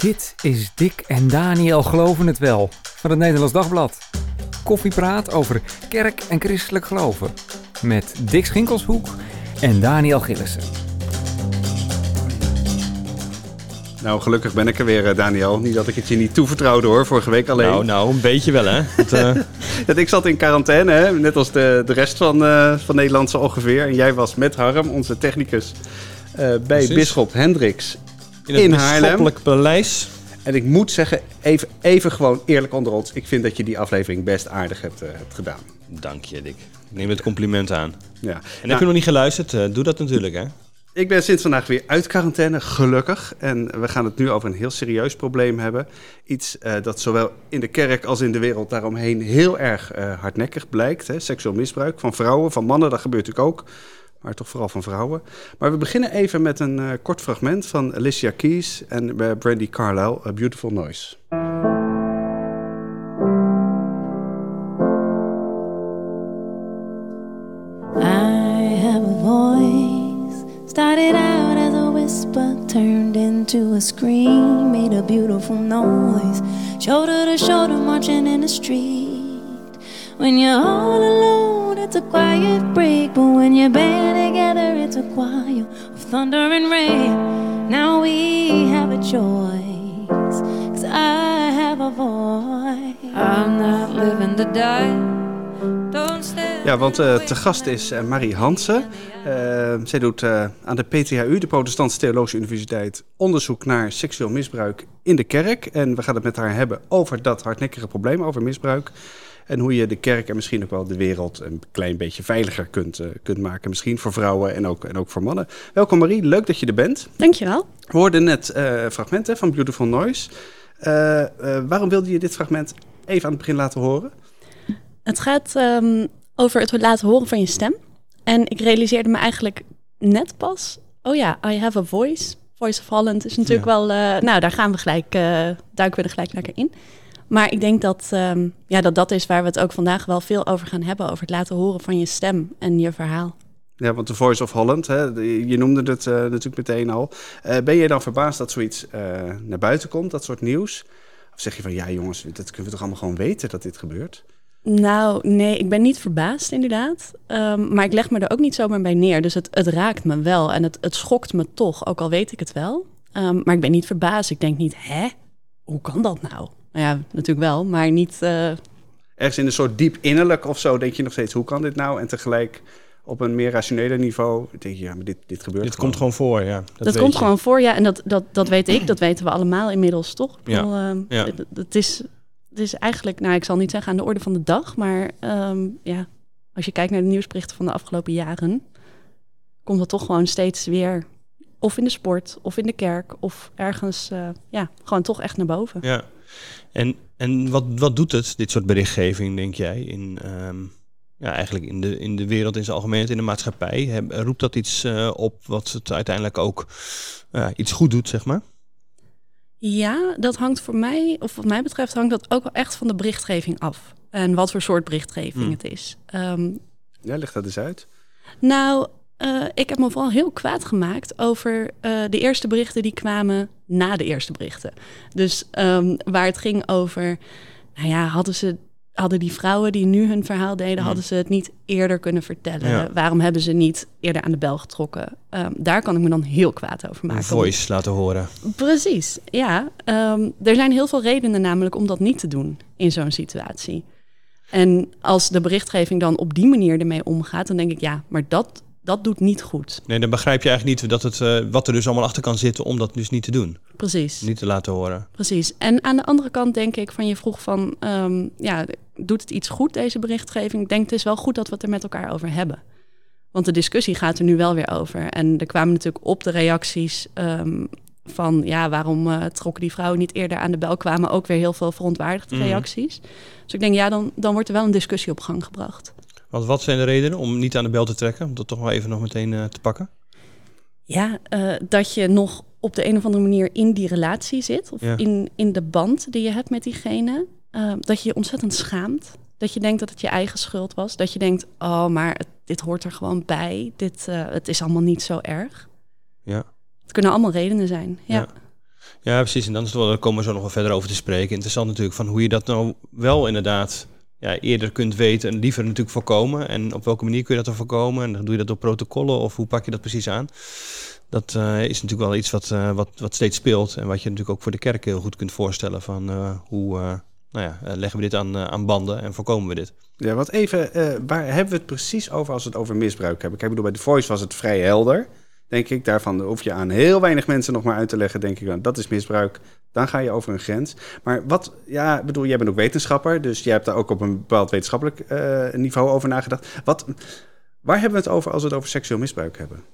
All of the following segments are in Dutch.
Dit is Dick en Daniel Geloven het Wel van het Nederlands Dagblad. Koffiepraat over kerk en christelijk geloven. Met Dick Schinkelshoek en Daniel Gillissen. Nou, gelukkig ben ik er weer, eh, Daniel. Niet dat ik het je niet toevertrouwde hoor, vorige week alleen. Nou, nou, een beetje wel hè. Uh... Dat ik zat in quarantaine, hè? net als de, de rest van, uh, van Nederland zo ongeveer. En jij was met Harm, onze technicus, uh, bij. Bisschop Hendricks in het in Haarlem. paleis. En ik moet zeggen, even, even gewoon eerlijk onder ons. Ik vind dat je die aflevering best aardig hebt, uh, hebt gedaan. Dank je, Dick. Ik neem het compliment aan. Ja. En heb Nou, je nog niet geluisterd? Uh, doe dat natuurlijk, hè? Ik ben sinds vandaag weer uit quarantaine, gelukkig. En we gaan het nu over een heel serieus probleem hebben. Iets uh, dat zowel in de kerk als in de wereld daaromheen heel erg uh, hardnekkig blijkt. Hè? Seksueel misbruik van vrouwen, van mannen, dat gebeurt natuurlijk ook. Maar toch vooral van vrouwen. Maar we beginnen even met een uh, kort fragment van Alicia Keys en uh, Brandy Carlisle, A Beautiful Noise. I have a voice. Started out as a whisper, turned into a scream, made a beautiful noise. Shoulder to shoulder, marching in the street. When you're all alone, it's a quiet break, but when you're band together, it's a choir of thunder and rain. Now we have a choice, cause I have a voice. I'm not living to die. Ja, want uh, te gast is uh, Marie Hansen. Uh, zij doet aan de PTHU, de Protestantse Theologische Universiteit, onderzoek naar seksueel misbruik in de kerk. En we gaan het met haar hebben over dat hardnekkige probleem, over misbruik. En hoe je de kerk en misschien ook wel de wereld een klein beetje veiliger kunt, kunt maken. Misschien voor vrouwen en ook, en ook voor mannen. Welkom Marie, leuk dat je er bent. Dankjewel. We hoorden net fragmenten van Beautiful Noise. waarom wilde je dit fragment even aan het begin laten horen? Het gaat um, over het laten horen van je stem. En ik realiseerde me eigenlijk net pas... oh ja, I have a voice. Voice of Holland is natuurlijk ja. wel... Uh, nou, daar gaan we gelijk, uh, duiken we er gelijk lekker in. Maar ik denk dat, um, ja, dat dat is waar we het ook vandaag wel veel over gaan hebben. Over het laten horen van je stem en je verhaal. Ja, want de Voice of Holland, hè, je noemde het uh, natuurlijk meteen al. ben je dan verbaasd dat zoiets naar buiten komt, dat soort nieuws? Of zeg je van, ja jongens, dat kunnen we toch allemaal gewoon weten dat dit gebeurt? Nou, nee, ik ben niet verbaasd inderdaad. Um, maar ik leg me er ook niet zomaar bij neer. Dus het, het raakt me wel en het, het schokt me toch, ook al weet ik het wel. Um, maar ik ben niet verbaasd. Ik denk niet, hè? Hoe kan dat nou? Nou ja, natuurlijk wel, maar niet... Uh... Ergens in een soort diep innerlijk of zo denk je nog steeds, hoe kan dit nou? En tegelijk op een meer rationele niveau denk je, ja, maar dit, dit gebeurt Dit gewoon. komt gewoon voor, ja. Dat, dat komt je. gewoon voor, ja. En dat, dat, dat weet ik, dat weten we allemaal inmiddels, toch? Ik ja. bedoel, um, ja. Het, het is het is eigenlijk, nou ik zal niet zeggen aan de orde van de dag, maar um, ja, als je kijkt naar de nieuwsberichten van de afgelopen jaren, komt dat toch gewoon steeds weer, of in de sport, of in de kerk, of ergens, uh, ja, gewoon toch echt naar boven. Ja, en, en wat, wat doet het, dit soort berichtgeving, denk jij, in, um, ja, eigenlijk in de, in de wereld in zijn algemeenheid, in de maatschappij? Heb, roept dat iets uh, op wat het uiteindelijk ook uh, iets goed doet, zeg maar? Ja, dat hangt voor mij, of wat mij betreft, hangt dat ook wel echt van de berichtgeving af. En wat voor soort berichtgeving Hmm. het is. Um, ja, leg dat eens uit. Nou, uh, ik heb me vooral heel kwaad gemaakt over uh, de eerste berichten die kwamen na de eerste berichten. Dus um, waar het ging over, nou ja, hadden ze hadden die vrouwen die nu hun verhaal deden, Hmm. hadden ze het niet eerder kunnen vertellen? Ja. Waarom hebben ze niet eerder aan de bel getrokken? Um, daar kan ik me dan heel kwaad over maken. Voice laten horen. Precies, ja. Um, er zijn heel veel redenen namelijk om dat niet te doen in zo'n situatie. En als de berichtgeving dan op die manier ermee omgaat, dan denk ik ja, maar dat, dat doet niet goed. Nee, dan begrijp je eigenlijk niet dat het, uh, wat er dus allemaal achter kan zitten om dat dus niet te doen. Precies. Niet te laten horen. Precies. En aan de andere kant denk ik van je vroeg van, um, ja, doet het iets goed deze berichtgeving? Ik denk het is wel goed dat we het er met elkaar over hebben. Want de discussie gaat er nu wel weer over. En er kwamen natuurlijk op de reacties um, van, ja, waarom uh, trokken die vrouwen niet eerder aan de bel? Kwamen ook weer heel veel verontwaardigde Mhm. reacties. Dus ik denk, ja, dan, dan wordt er wel een discussie op gang gebracht. Want wat zijn de redenen om niet aan de bel te trekken? Om dat toch wel even nog meteen uh, te pakken? Ja, uh, dat je nog op de een of andere manier in die relatie zit. Of Ja. in, in de band die je hebt met diegene. Uh, dat je je ontzettend schaamt. Dat je denkt dat het je eigen schuld was. Dat je denkt, oh, maar het, dit hoort er gewoon bij. Dit, het is allemaal niet zo erg. Ja. Het kunnen allemaal redenen zijn. Ja. Ja. Ja, precies. En dan is het wel, daar komen we zo nog wel verder over te spreken. Interessant natuurlijk van hoe je dat nou wel inderdaad ja, eerder kunt weten en liever natuurlijk voorkomen. En op welke manier kun je dat dan voorkomen? En dan doe je dat door protocollen of hoe pak je dat precies aan? Dat eh, is natuurlijk wel iets wat, uh, wat, wat steeds speelt. En wat je natuurlijk ook voor de kerk heel goed kunt voorstellen. Van uh, hoe nou ja, leggen we dit aan, aan banden en voorkomen we dit? Ja, wat even, waar hebben we het precies over als we het over misbruik hebben? Kijk, ik bedoel, bij The Voice was het vrij helder denk ik. Daarvan hoef je aan heel weinig mensen nog maar uit te leggen, denk ik. Dat is misbruik. Dan ga je over een grens. Maar wat, ja, bedoel, jij bent ook wetenschapper, dus jij hebt daar ook op een bepaald wetenschappelijk uh, niveau over nagedacht. Wat, waar hebben we het over als we het over seksueel misbruik hebben?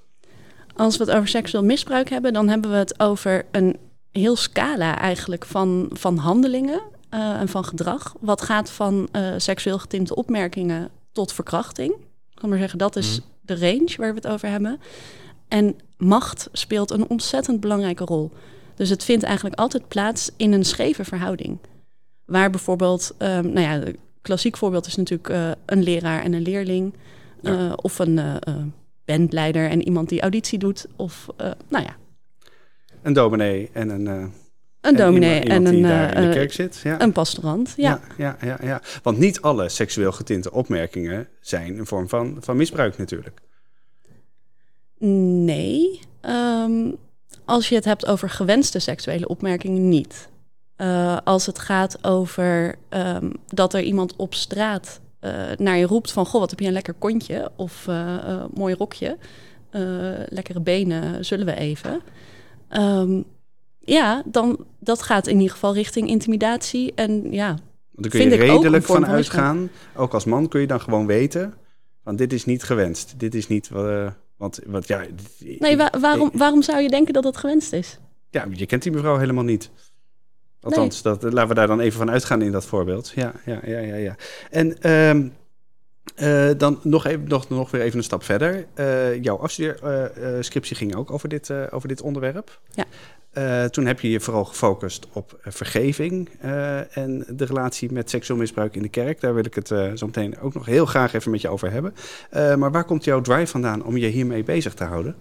Als we het over seksueel misbruik hebben, dan hebben we het over een heel scala eigenlijk van, van handelingen uh, en van gedrag. Wat gaat van uh, seksueel getinte opmerkingen tot verkrachting. Ik kan maar zeggen, dat is mm. de range waar we het over hebben. En macht speelt een ontzettend belangrijke rol. Dus het vindt eigenlijk altijd plaats in een scheve verhouding. Waar bijvoorbeeld, um, nou ja, een klassiek voorbeeld is natuurlijk uh, een leraar en een leerling. Ja. Uh, of een uh, bandleider en iemand die auditie doet. Of, nou ja. Een dominee en een... een dominee en, een, een, in de kerk zit. Ja. een pastorant, ja. Ja, ja, ja, ja. Want niet alle seksueel getinte opmerkingen zijn een vorm van, van misbruik natuurlijk. Nee. Um, als je het hebt over gewenste seksuele opmerkingen, niet. Uh, als het gaat over um, dat er iemand op straat uh, naar je roept van... goh, wat heb je een lekker kontje of uh, mooi rokje. lekkere benen, zullen we even. Um, ja, dan dat gaat in ieder geval richting intimidatie. En ja, dan kun je redelijk van uitgaan. Ook als man kun je dan gewoon weten... van dit is niet gewenst. Dit is niet... Want, want ja... Nee, wa waarom, waarom zou je denken dat dat gewenst is? Ja, je kent die mevrouw helemaal niet. Althans, nee. dat, laten we daar dan even van uitgaan in dat voorbeeld. Ja, ja, ja, ja. ja. En um, uh, dan nog, even, nog, nog weer even een stap verder. Uh, jouw afstudeerscriptie uh, ging ook over dit, over dit onderwerp. Ja. Uh, toen heb je je vooral gefocust op uh, vergeving uh, en de relatie met seksueel misbruik in de kerk. Daar wil ik het zo meteen ook nog heel graag even met je over hebben. maar waar komt jouw drive vandaan om je hiermee bezig te houden?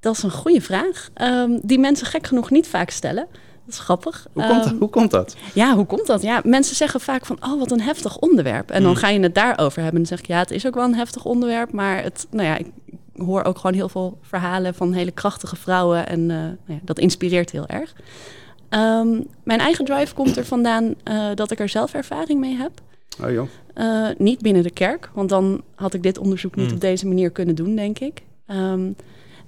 Dat is een goede vraag, um, die mensen gek genoeg niet vaak stellen. Dat is grappig. Hoe komt, um, hoe komt dat? Ja, hoe komt dat? Ja, mensen zeggen vaak van, oh, wat een heftig onderwerp. En dan ga je het daarover hebben. En dan zeg ik, ja, het is ook wel een heftig onderwerp. Maar het, nou ja, ik, hoor ook gewoon heel veel verhalen van hele krachtige vrouwen. En uh, nou ja, dat inspireert heel erg. Um, mijn eigen drive komt er vandaan uh, dat ik er zelf ervaring mee heb. Oh, joh. Uh, niet binnen de kerk, want dan had ik dit onderzoek niet mm. op deze manier kunnen doen, denk ik. Um,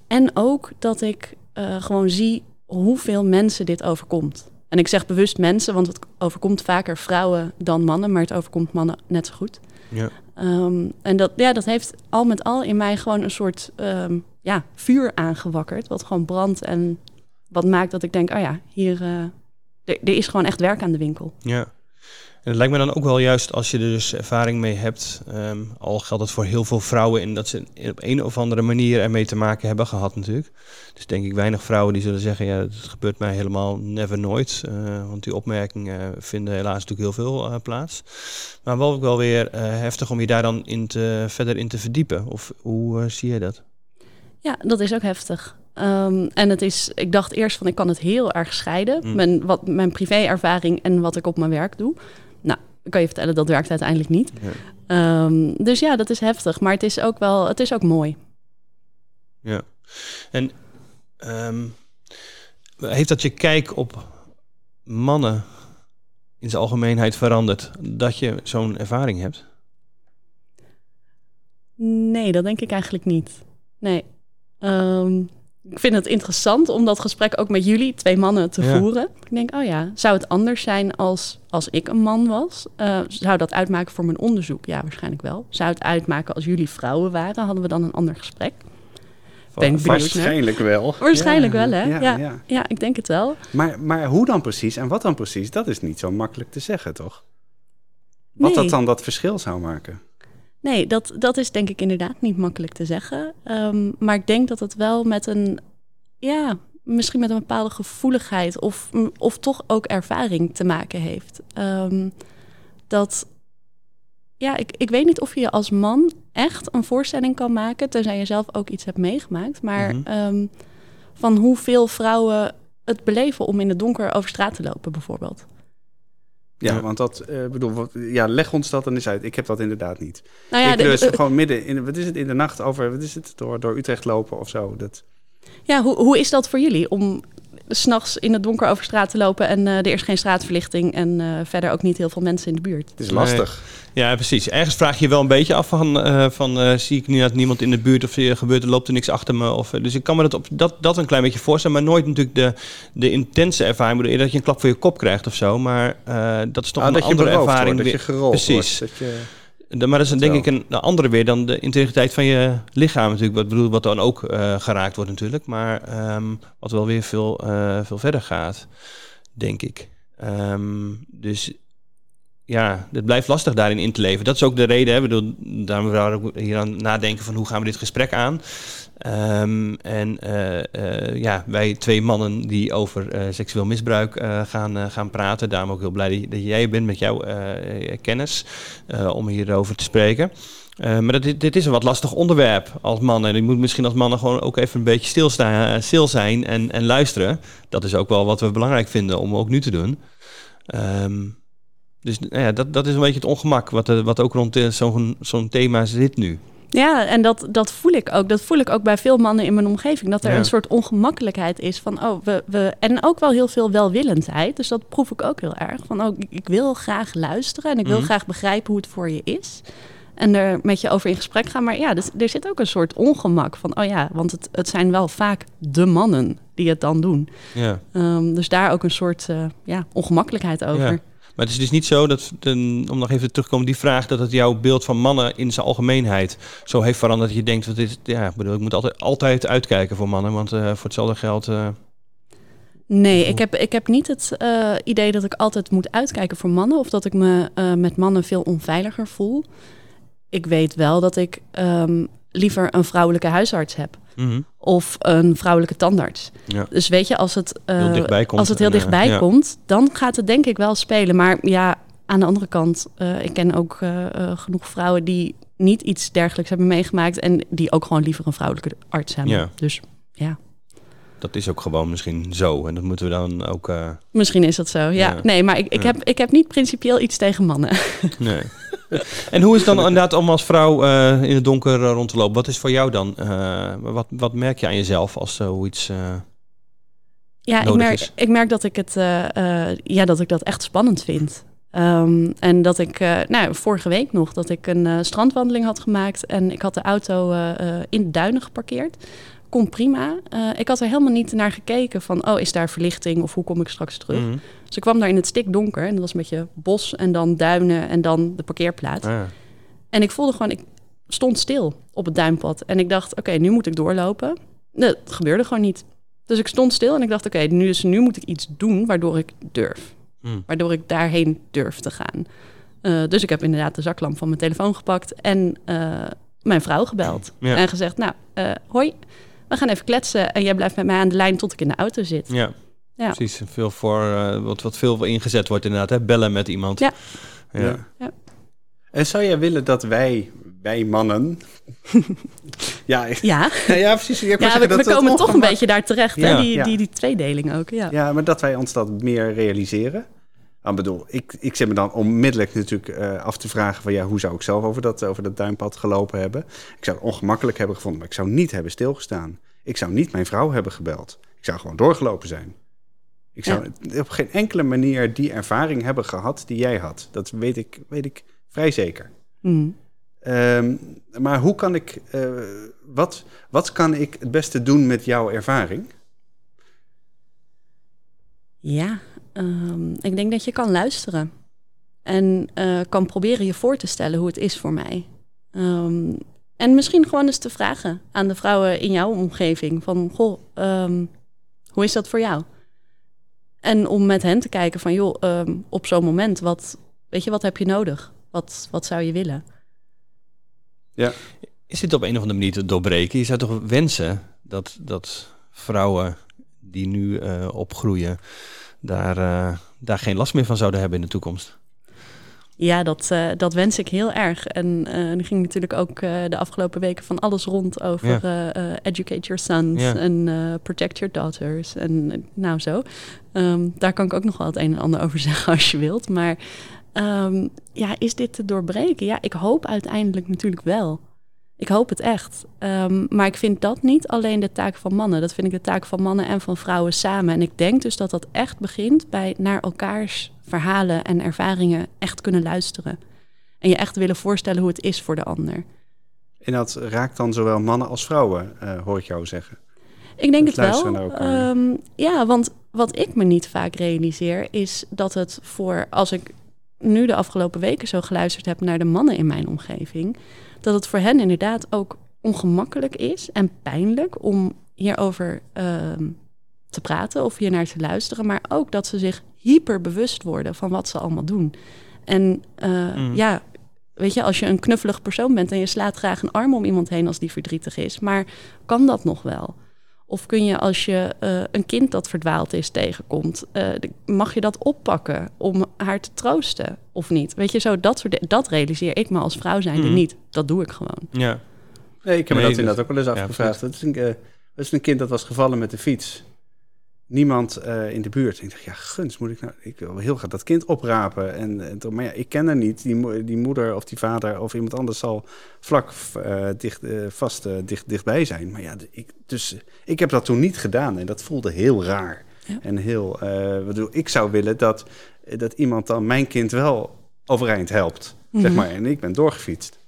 en ook dat ik gewoon zie hoeveel mensen dit overkomt. En ik zeg bewust mensen, want het overkomt vaker vrouwen dan mannen, maar het overkomt mannen net zo goed. Ja. Um, en dat, ja, dat heeft al met al in mij gewoon een soort um, ja, vuur aangewakkerd. Wat gewoon brandt en wat maakt dat ik denk, oh ja, hier er, er is gewoon echt werk aan de winkel. Ja. En het lijkt me dan ook wel juist als je er dus ervaring mee hebt. Um, al geldt het voor heel veel vrouwen in dat ze op een of andere manier ermee te maken hebben gehad natuurlijk. Dus denk ik weinig vrouwen die zullen zeggen, ja, het gebeurt mij helemaal never nooit. Uh, want die opmerkingen vinden helaas natuurlijk heel veel uh, plaats. Maar wel ook wel weer uh, heftig om je daar dan in te, verder in te verdiepen. Of hoe zie je dat? Ja, dat is ook heftig. Um, en het is, ik dacht eerst van ik kan het heel erg scheiden. Mm. Mijn, wat, mijn privéervaring en wat ik op mijn werk doe. Nou, ik kan je vertellen, dat werkt uiteindelijk niet. Ja. Um, dus ja, dat is heftig. Maar het is ook wel, het is ook mooi. Ja. En um, heeft dat je kijk op mannen in zijn algemeenheid veranderd? Dat je zo'n ervaring hebt? Nee, dat denk ik eigenlijk niet. Nee. Um, ik vind het interessant om dat gesprek ook met jullie, twee mannen, te ja. voeren. Ik denk, oh ja, zou het anders zijn als, als ik een man was? Uh, zou dat uitmaken voor mijn onderzoek? Ja, waarschijnlijk wel. Zou het uitmaken als jullie vrouwen waren? Hadden we dan een ander gesprek? Ben waarschijnlijk wel. Waarschijnlijk ja, wel, hè? Ja, ja, ja. ja, ik denk het wel. Maar, maar hoe dan precies en wat dan precies, dat is niet zo makkelijk te zeggen, toch? Wat nee. dat dan dat verschil zou maken? Nee, dat, dat is denk ik inderdaad niet makkelijk te zeggen. Um, maar ik denk dat het wel met een, ja, misschien met een bepaalde gevoeligheid of, of toch ook ervaring te maken heeft. Um, dat, ja, ik, ik weet niet of je als man echt een voorstelling kan maken, tenzij je zelf ook iets hebt meegemaakt. Maar mm -hmm. um, van hoeveel vrouwen het beleven om in het donker over straat te lopen, bijvoorbeeld. Ja, Ja. want dat, eh, bedoel, wat, ja, leg ons dat dan eens uit. Ik heb dat inderdaad niet. Nou ja, ik dus gewoon midden in, wat is het, in de nacht over, wat is het, door, door Utrecht lopen of zo. Dat, ja hoe, hoe is dat voor jullie om s'nachts in het donker over straat te lopen en eh, er is geen straatverlichting en eh, verder ook niet heel veel mensen in de buurt? het is Nee. lastig. Ja, precies. Ergens vraag je je wel een beetje af van, eh, van eh, zie ik nu niemand in de buurt of er gebeurt er loopt er niks achter me. Of, dus ik kan me dat, op, dat, dat een klein beetje voorstellen, maar nooit natuurlijk de, de intense ervaring. Ik bedoel, dat je een klap voor je kop krijgt of zo, maar eh, dat is toch Ah, een dat andere ervaring. wordt, dat je gerold Precies. wordt. Dat je, De- maar dat is denk ik een, een andere weer dan de integriteit van je lichaam natuurlijk. Wat, bedoel, wat dan ook eh, geraakt wordt natuurlijk. Maar ehm, wat wel weer veel, eh, veel verder gaat, denk ik. Ehm, dus ja, het blijft lastig daarin in te leven. Dat is ook de reden. Hè. Bedoel, daarom we ook hier aan nadenken van hoe gaan we dit gesprek aan. Ehm, en eh, eh, ja, wij twee mannen die over eh, seksueel misbruik gaan, gaan praten. Daarom ook heel blij dat, jij bent met jouw kennis om hierover te spreken. Maar dat, dit, is een wat lastig onderwerp als man. En je moet misschien als mannen gewoon ook even een beetje stilstaan, stil zijn en, en luisteren. Dat is ook wel wat we belangrijk vinden om ook nu te doen. Ehm, dus nou ja, dat, dat is een beetje het ongemak wat, wat ook rond zo'n zo'n thema zit nu. Ja, en dat, dat voel ik ook. Dat voel ik ook bij veel mannen in mijn omgeving. Dat er Ja. een soort ongemakkelijkheid is van, oh, we, we. En ook wel heel veel welwillendheid. Dus dat proef ik ook heel erg. Van, oh, ik- ik wil graag luisteren en ik wil Mhm. graag begrijpen hoe het voor je is. En er met je over in gesprek gaan. Maar ja, dus, er zit ook een soort ongemak van, oh ja, want het, het zijn wel vaak de mannen die het dan doen. Ja. Ehm, dus daar ook een soort eh, ja, ongemakkelijkheid over. Ja. Maar het is dus niet zo dat, om nog even terug te komen, die vraag dat het jouw beeld van mannen in zijn algemeenheid zo heeft veranderd dat je denkt, wat is, ja, ik bedoel, ik moet altijd, altijd uitkijken voor mannen, want eh, voor hetzelfde geld. eh, Nee, ik heb, ik heb niet het eh, idee dat ik altijd moet uitkijken voor mannen of dat ik me met mannen veel onveiliger voel. Ik weet wel dat ik ehm, liever een vrouwelijke huisarts heb mhm. of een vrouwelijke tandarts. Ja. Dus weet je, als het, eh, Heel dichtbij komt als het heel en, eh, dichtbij ja. komt, dan gaat het denk ik wel spelen. Maar ja, aan de andere kant, eh, ik ken ook eh, eh, genoeg vrouwen die niet iets dergelijks hebben meegemaakt en die ook gewoon liever een vrouwelijke arts hebben. Ja. Dus ja. Dat is ook gewoon misschien zo en dat moeten we dan ook. eh, Misschien is dat zo, ja. Ja. Nee, maar ik, ik, Ja. heb, ik heb niet principieel iets tegen mannen. nee. en hoe is het dan inderdaad om als vrouw eh, in het donker eh, rond te lopen? Wat is voor jou dan? eh, wat, wat merk je aan jezelf als zoiets. eh Ja, ik merk, is. ik merk dat ik het, ja, dat ik dat echt spannend vind. Ehm, en dat ik, nou, vorige week nog, dat ik een strandwandeling had gemaakt en ik had de auto in de duinen geparkeerd. Kon prima. Eh, ik had er helemaal niet naar gekeken van, oh, is daar verlichting of hoe kom ik straks terug? mhm. Dus ik kwam daar in het stikdonker en dat was een beetje bos en dan duinen en dan de parkeerplaats. Ah, En ik voelde gewoon, ik stond stil op het duimpad. En ik dacht, oké, nu moet ik doorlopen. Nee, dat gebeurde gewoon niet. Dus ik stond stil en ik dacht, oké, nu, dus nu moet ik iets doen waardoor ik durf. mm. Waardoor ik daarheen durf te gaan. Eh, dus ik heb inderdaad de zaklamp van mijn telefoon gepakt en eh, mijn vrouw gebeld. Ja. En gezegd, nou, hoi, we gaan even kletsen en jij blijft met mij aan de lijn tot ik in de auto zit. Ja. Ja. precies. Veel voor, eh, wat, wat veel ingezet wordt inderdaad, hè? bellen met iemand. Ja. ja. En zou jij willen dat wij, wij mannen... ja, Ja, nou ja, precies. Ja zeggen we, dat we dat komen toch een beetje daar terecht, Ja. hè? Die, Ja. die, die tweedeling ook. Ja. Ja, maar dat wij ons dat meer realiseren. Ik bedoel, ik, ik zit me dan onmiddellijk natuurlijk eh, af te vragen van ja, hoe zou ik zelf over dat, over dat duimpad gelopen hebben? Ik zou het ongemakkelijk hebben gevonden, maar ik zou niet hebben stilgestaan. Ik zou niet mijn vrouw hebben gebeld. Ik zou gewoon doorgelopen zijn. Ik zou op geen enkele manier die ervaring hebben gehad die jij had. Dat weet ik, weet ik vrij zeker. Mm. Ehm, maar hoe kan ik, eh, wat, wat kan ik het beste doen met jouw ervaring? Ja, ehm, ik denk dat je kan luisteren. En eh, kan proberen je voor te stellen hoe het is voor mij. Ehm, en misschien gewoon eens te vragen aan de vrouwen in jouw omgeving: van goh, ehm, hoe is dat voor jou? En om met hen te kijken van joh, ehm, op zo'n moment, wat, weet je, wat heb je nodig? Wat, wat zou je willen? Is dit op een of andere manier te doorbreken? Je zou toch wensen dat, dat vrouwen die nu eh, opgroeien, daar, eh, daar geen last meer van zouden hebben in de toekomst? Ja, dat, eh, dat wens ik heel erg. En eh er ging natuurlijk ook de afgelopen weken van alles rond over Ja. educate your sons Ja. en protect your daughters. En nou zo. Ehm, daar kan ik ook nog wel het een en ander over zeggen als je wilt. Maar ehm, ja, is dit te doorbreken? Ja, ik hoop uiteindelijk natuurlijk wel. Ik hoop het echt. Ehm, maar ik vind dat niet alleen de taak van mannen. Dat vind ik de taak van mannen en van vrouwen samen. En ik denk dus dat dat echt begint bij naar elkaars verhalen en ervaringen echt kunnen luisteren. En je echt willen voorstellen hoe het is voor de ander. En dat raakt dan zowel mannen als vrouwen, eh, hoor ik jou zeggen. Ik denk Het het wel. Ehm, ja, want wat ik me niet vaak realiseer is dat het voor als ik nu de afgelopen weken zo geluisterd heb naar de mannen in mijn omgeving, dat het voor hen inderdaad ook ongemakkelijk is en pijnlijk om hierover ehm, te praten of hier naar te luisteren, maar ook dat ze zich hyper bewust worden van wat ze allemaal doen. En eh, Mhm. ja, weet je, als je een knuffelig persoon bent en je slaat graag een arm om iemand heen als die verdrietig is, maar kan dat nog wel? Of kun je als je eh, een kind dat verdwaald is tegenkomt, eh, mag je dat oppakken om haar te troosten of niet? Weet je, zo dat soort dat realiseer ik me als vrouw zijnde Mhm. niet. Dat doe ik gewoon. Ja. Nee, ik heb me Nee, dat inderdaad ook wel eens ja, afgevraagd. Het is, een, eh, het is een kind dat was gevallen met de fiets. Niemand eh, in de buurt. Ik dacht, ja, guns, moet ik nou... Ik wil heel graag dat kind oprapen. En, en maar ja, ik ken haar niet. Die, mo- die moeder of die vader of iemand anders zal vlak eh, dicht, eh, vast dicht, dichtbij zijn. Maar ja, ik, dus, ik heb dat toen niet gedaan. En dat voelde heel raar. Ja. En heel... bedoel, ik zou willen dat, dat iemand dan mijn kind wel overeind helpt. Zeg Mhm. maar. En ik ben doorgefietst.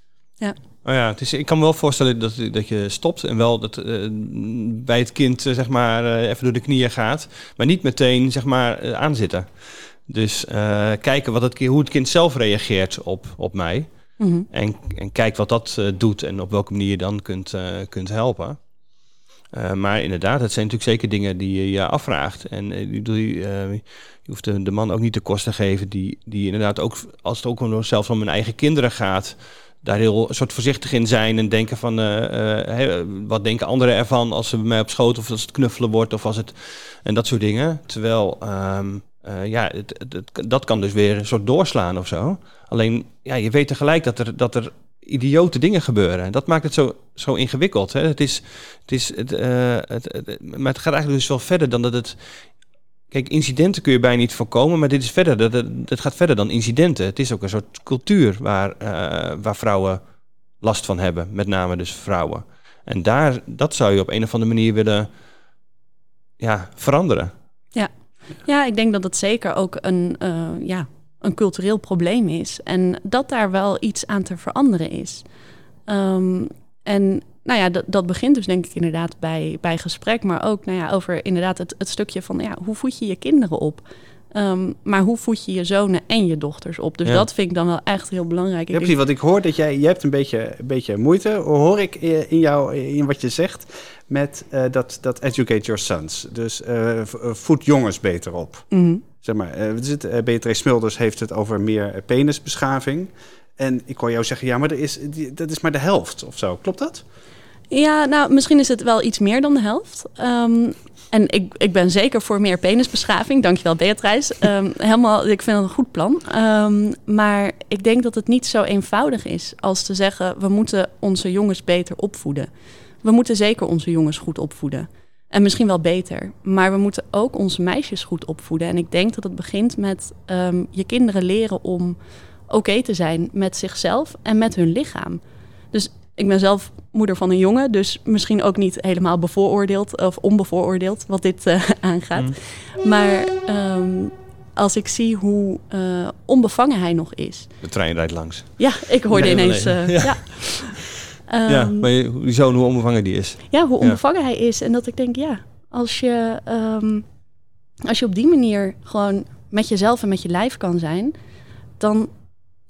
Oh ja, het is, ik kan me wel voorstellen dat, dat je stopt en wel dat, eh, bij het kind eh, zeg maar, eh, even door de knieën gaat, maar niet meteen zeg maar, aanzitten. Dus kijken wat het, hoe het kind zelf reageert op, op mij. Mhm. En, en kijk wat dat doet en op welke manier je dan kunt, kunt helpen. Maar inderdaad, het zijn natuurlijk zeker dingen die je je afvraagt. En bedoel, je, je hoeft de, de man ook niet de kosten te geven die, die inderdaad ook, als het ook om, zelfs om hun eigen kinderen gaat, daar heel soort voorzichtig in zijn en denken van, eh, eh, wat denken anderen ervan als ze bij mij op schoot of als het knuffelen wordt of als het, en dat soort dingen. Terwijl, ehm, eh, ja, het, dat kan dus weer een soort doorslaan of zo. Alleen, ja, je weet tegelijk dat er, dat er idiote dingen gebeuren. En dat maakt het zo, zo ingewikkeld. Hè? Het is, het is, het- maar het gaat eigenlijk dus wel verder dan dat het... Kijk, incidenten kun je bijna niet voorkomen, maar dit is verder. Dat, dat, dat gaat verder dan incidenten. Het is ook een soort cultuur waar, eh, waar vrouwen last van hebben. Met name dus vrouwen. En daar, dat zou je op een of andere manier willen ja, veranderen. Ja, ik denk dat het zeker ook een, eh, ja, een cultureel probleem is. En dat daar wel iets aan te veranderen is. Ehm, en nou ja, dat, dat begint dus denk ik inderdaad bij, bij gesprek, maar ook nou ja, over inderdaad het, het stukje van ja, hoe voed je je kinderen op? Ehm, maar hoe voed je je zonen en je dochters op? Dus Ja. dat vind ik dan wel echt heel belangrijk. Ja, precies. Want ik hoor dat jij, je hebt een beetje, een beetje moeite, hoor ik in jou, in wat je zegt, met eh, dat, dat educate your sons. Dus eh, voed jongens beter op. Mhm. Zeg maar, eh, Beatrice Smulders heeft het over meer penisbeschaving. En ik hoor jou zeggen, ja, maar er is, die- dat is maar de helft of zo. Klopt dat? Ja, nou, misschien is het wel iets meer dan de helft. Ehm, en ik, ik ben zeker voor meer penisbeschaving. Dankjewel, Beatrice. Ehm, helemaal, ik vind het een goed plan. Ehm, maar ik denk dat het niet zo eenvoudig is als te zeggen... we moeten onze jongens beter opvoeden. We moeten zeker onze jongens goed opvoeden. En misschien wel beter. Maar we moeten ook onze meisjes goed opvoeden. En ik denk dat het begint met je kinderen leren om oké te zijn met zichzelf en met hun lichaam. Dus ik ben zelf moeder van een jongen, dus misschien ook niet helemaal bevooroordeeld of onbevooroordeeld wat dit eh, aangaat. Mm. Maar ehm, als ik zie hoe eh, onbevangen hij nog is. De trein rijdt langs. Ja, ik hoorde Nee, ineens. nee. eh, Ja. ja. ja, Ehm, maar je- die zoon, hoe onbevangen die is. ja, hoe Ja. onbevangen hij is. En dat ik denk, ja, als je, ehm, als je op die manier gewoon met jezelf en met je lijf kan zijn, dan.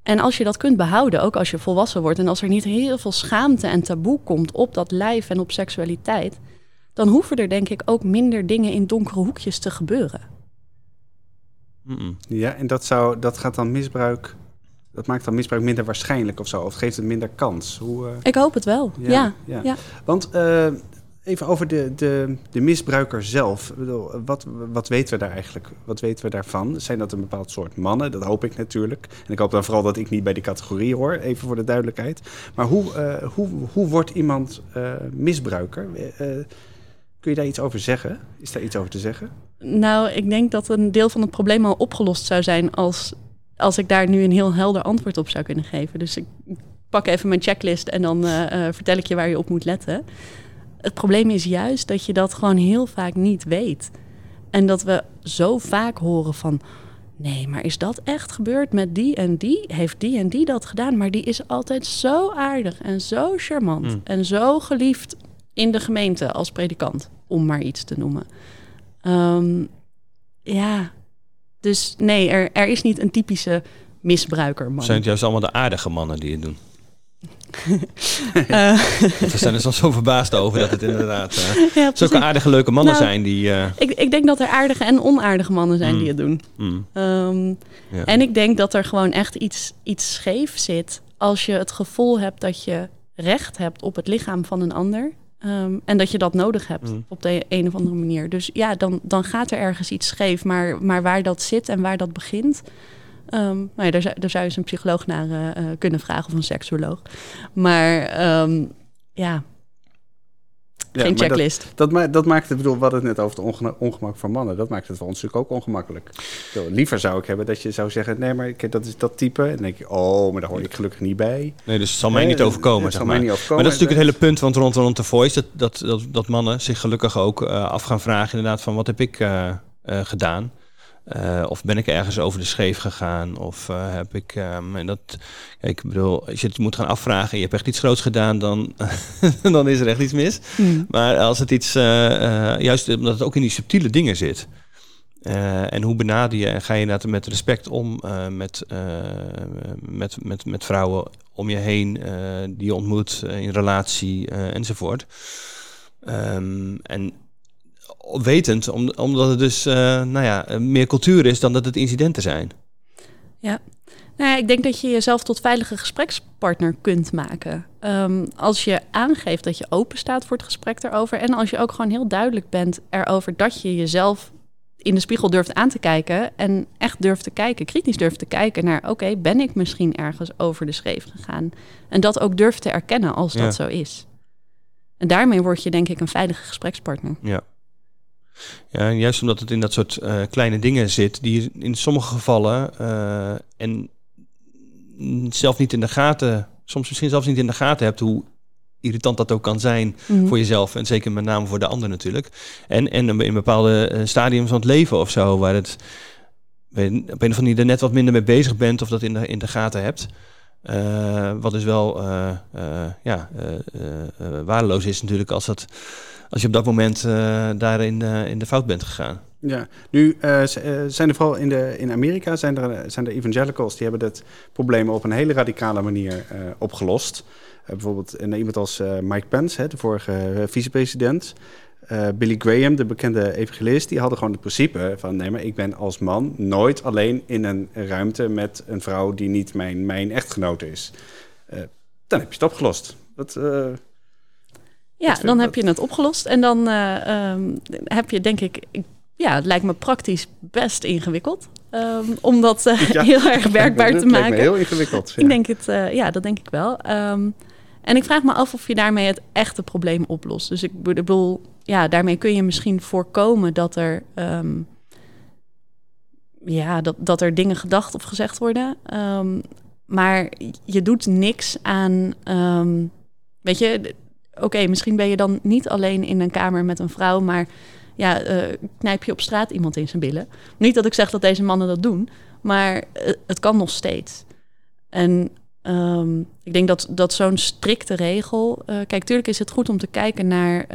En als je dat kunt behouden, ook als je volwassen wordt, en als er niet heel veel schaamte en taboe komt op dat lijf en op seksualiteit, dan hoeven er denk ik ook minder dingen in donkere hoekjes te gebeuren. Ja, en dat, zou, dat gaat dan misbruik, dat maakt dan misbruik minder waarschijnlijk of zo. Of geeft het minder kans. Hoe, eh, Ik hoop het wel. Ja, ja. Want eh, even over de, de, de misbruiker zelf. Wat, wat weten we daar eigenlijk? Wat weten we daarvan? Zijn dat een bepaald soort mannen? Dat hoop ik natuurlijk. En ik hoop dan vooral dat ik niet bij die categorie hoor, even voor de duidelijkheid. Maar hoe, eh, hoe, hoe wordt iemand uh, misbruiker? Uh, kun je daar iets over zeggen? Is daar iets over te zeggen? Nou, ik denk dat een deel van het probleem al opgelost zou zijn als, als ik daar nu een heel helder antwoord op zou kunnen geven. Dus ik pak even mijn checklist en dan vertel ik je waar je op moet letten. Het probleem is juist dat je dat gewoon heel vaak niet weet. En dat we zo vaak horen van. Nee, maar is dat echt gebeurd met die en die? Heeft die en die dat gedaan? Maar die is altijd zo aardig en zo charmant hmm. en zo geliefd in de gemeente als predikant, om maar iets te noemen. Um, ja, dus nee, er, er is niet een typische misbruiker. Zijn het juist allemaal de aardige mannen die het doen? we zijn er soms zo verbaasd over dat het inderdaad uh, ja, zulke aardige leuke mannen nou, zijn die... Uh... Ik, ik, denk dat er aardige en onaardige mannen zijn die mm. het doen. Mm. Um, ja. En ik denk dat er gewoon echt iets, iets scheef zit als je het gevoel hebt dat je recht hebt op het lichaam van een ander. Um, en dat je dat nodig hebt mm. op de een of andere manier. Dus ja, dan, dan gaat er ergens iets scheef. Maar, maar waar dat zit en waar dat begint... Um, nou ja, daar, zou, daar zou je eens een psycholoog naar uh, kunnen vragen of een seksuoloog. Maar um, ja, geen checklist. Dat, dat, dat, maakt het, bedoel, we hadden het net over het ongemak van mannen. Dat maakt het voor ons natuurlijk ook ongemakkelijk. Liever zou ik hebben dat je zou zeggen: nee, maar dat is dat type. En dan denk je: oh, maar daar hoor ik gelukkig niet bij. Nee, dus het zal mij niet overkomen. Het zeg maar. Mij niet overkomen. Maar dat is natuurlijk het hele punt want rond, rond de voice. Dat, dat, dat, dat mannen zich gelukkig ook uh, af gaan vragen, inderdaad, van wat heb ik uh, uh, gedaan. Uh, of ben ik ergens over de scheef gegaan? Of uh, heb ik. Um, en dat. Kijk, ik bedoel, als je het moet gaan afvragen. en je hebt echt iets groots gedaan. dan, dan is er echt iets mis. Hmm. Maar als het iets. Uh, juist omdat het ook in die subtiele dingen zit. en hoe benader je en ga je inderdaad met respect om met, met, met, met vrouwen om je heen die je ontmoet in relatie enzovoort. Um, en wetend, omdat het dus uh, nou ja, meer cultuur is dan dat het incidenten zijn. Ja, nou ja, ik denk dat je jezelf tot veilige gesprekspartner kunt maken. Um, als je aangeeft dat je open staat voor het gesprek erover. En als je ook gewoon heel duidelijk bent erover dat je jezelf in de spiegel durft aan te kijken. En echt durft te kijken, kritisch durft te kijken naar: oké, ben ik misschien ergens over de scheef gegaan? En dat ook durft te erkennen als dat zo is. En daarmee word je denk ik een veilige gesprekspartner. Ja. Ja, juist omdat het in dat soort uh, kleine dingen zit, die in sommige gevallen uh, en zelf niet in de gaten, soms misschien zelfs niet in de gaten hebt hoe irritant dat ook kan zijn mm. voor jezelf en zeker met name voor de ander natuurlijk. En, en in bepaalde uh, stadiums van het leven of zo, waar het op een of andere manier er net wat minder mee bezig bent of dat in de, in de gaten hebt. Uh, wat dus wel ja, waardeloos is natuurlijk als dat als je op dat moment uh, daarin uh, in de fout bent gegaan. Ja, nu uh, zijn er vooral in, de, in Amerika zijn er, zijn er evangelicals die hebben dat probleem op een hele radicale manier opgelost. bijvoorbeeld iemand als Mike Pence, hè, de vorige vicepresident. Billy Graham, de bekende evangelist, die hadden gewoon het principe van... nee, maar ik ben als man nooit alleen in een ruimte met een vrouw die niet mijn, mijn echtgenote is. dan heb je het opgelost. Dat, ja, dan heb je het opgelost. En dan uh, um, heb je, denk ik, ja, het lijkt me praktisch best ingewikkeld. Um, om dat uh, ja, heel erg werkbaar te maken. Me heel ingewikkeld. Ja. Ik denk het, uh, ja, dat denk ik wel. Um, en ik vraag me af of je daarmee het echte probleem oplost. Dus ik bedoel, ja, daarmee kun je misschien voorkomen dat er, um, ja, dat, dat er dingen gedacht of gezegd worden. maar je doet niks aan, weet je, oké, misschien ben je dan niet alleen in een kamer met een vrouw, maar ja, uh, knijp je op straat iemand in zijn billen. Niet dat ik zeg dat deze mannen dat doen, maar uh, het kan nog steeds. En um, ik denk dat, dat zo'n strikte regel. Uh, kijk, tuurlijk is het goed om te kijken naar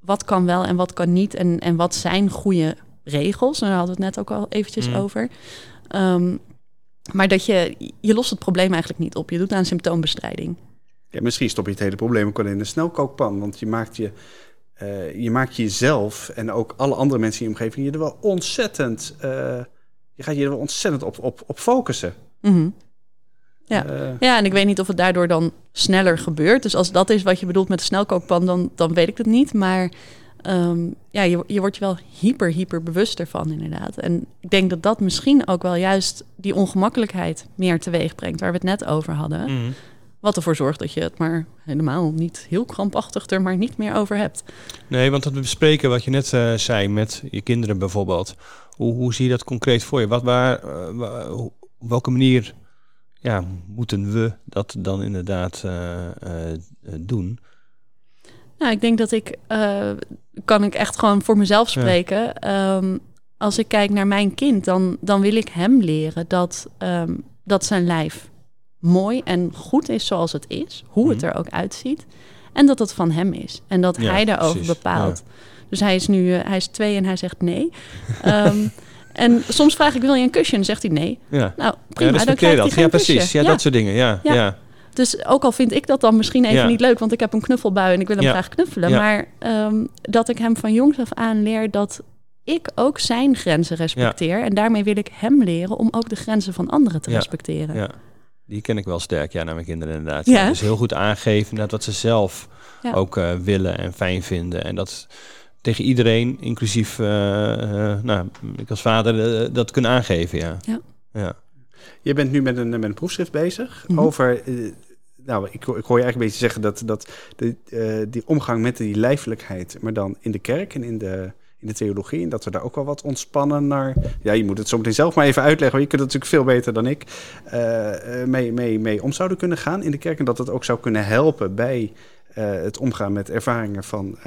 wat kan wel en wat kan niet. En, en wat zijn goede regels. En daar hadden we het net ook al eventjes mm. over. Um, maar dat je, je lost het probleem eigenlijk niet op. Je doet aan symptoombestrijding. Ja, misschien stop je het hele probleem ook wel in een snelkookpan. Want je maakt, je, uh, je maakt jezelf en ook alle andere mensen in je omgeving je er wel ontzettend. Uh, je gaat je er wel ontzettend op, op, op focussen. Mm -hmm. Ja. Eh, Ja, en ik weet niet of het daardoor dan sneller gebeurt. Dus als dat is wat je bedoelt met de snelkookpan, dan, dan weet ik het niet. Maar ehm, ja, je, je wordt je wel hyper, hyper bewust ervan, inderdaad. En ik denk dat dat misschien ook wel juist die ongemakkelijkheid meer teweeg brengt, waar we het net over hadden. Mhm. Wat ervoor zorgt dat je het maar helemaal niet heel krampachtig er maar niet meer over hebt. Nee, want dat we bespreken wat je net eh, zei met je kinderen bijvoorbeeld. Hoe, hoe zie je dat concreet voor je? Wat, waar, eh, op welke manier ja, moeten we dat dan inderdaad eh, doen? Nou, ik denk dat ik, kan ik echt gewoon voor mezelf Ja. spreken. Ehm, als ik kijk naar mijn kind, dan, dan wil ik hem leren dat, ehm, dat zijn lijf mooi en goed is zoals het is. Hoe het Mhm. er ook uitziet. En dat het van hem is. En dat Ja, hij daarover precies. bepaalt. Dus hij is nu eh, hij is twee en hij zegt nee. Ehm, en soms vraag ik, wil je een kusje? En dan zegt hij nee. Ja, Nou, ja prima, dan respecteer krijgt dat. Ja, precies. kusje. Ja, dat soort dingen. Ja, Ja. ja. Dus ook al vind ik dat dan misschien even Ja. niet leuk, want ik heb een knuffelbui en ik wil hem Ja. graag knuffelen. Ja. Maar ehm, dat ik hem van jongs af aan leer dat ik ook zijn grenzen respecteer. En daarmee wil ik hem leren om ook de grenzen van anderen te Ja. respecteren. ja. Die ken ik wel sterk, ja, naar mijn kinderen inderdaad. Ja. Ja. Dus heel goed aangeven inderdaad, wat ze zelf Ja. ook eh, willen en fijn vinden. En dat tegen iedereen, inclusief eh, eh, nou, ik als vader, dat kunnen aangeven, ja. Ja. ja. Je bent nu met een, met een proefschrift bezig Mhm. over. nou, ik, ik hoor je eigenlijk een beetje zeggen dat, dat de, eh, die omgang met die lijfelijkheid, maar dan in de kerk en in de, in de theologie, en dat we daar ook wel wat ontspannen naar. Ja, je moet het zo meteen zelf maar even uitleggen, want je kunt het natuurlijk veel beter dan ik. eh, eh, mee, mee, mee om zouden kunnen gaan in de kerk. En dat het ook zou kunnen helpen bij eh, het omgaan met ervaringen van,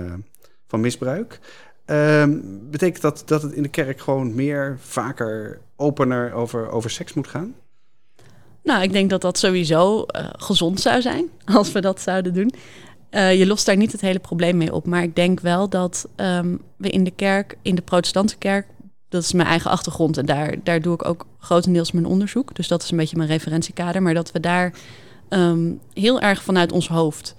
van misbruik. Ehm, betekent dat dat het in de kerk gewoon meer, vaker, opener over, over seks moet gaan? Nou, ik denk dat dat sowieso gezond zou zijn als we dat zouden doen. Eh, je lost daar niet het hele probleem mee op. Maar ik denk wel dat ehm, we in de kerk, in de protestantse kerk, dat is mijn eigen achtergrond en daar, daar doe ik ook grotendeels mijn onderzoek. Dus dat is een beetje mijn referentiekader. Maar dat we daar ehm, heel erg vanuit ons hoofd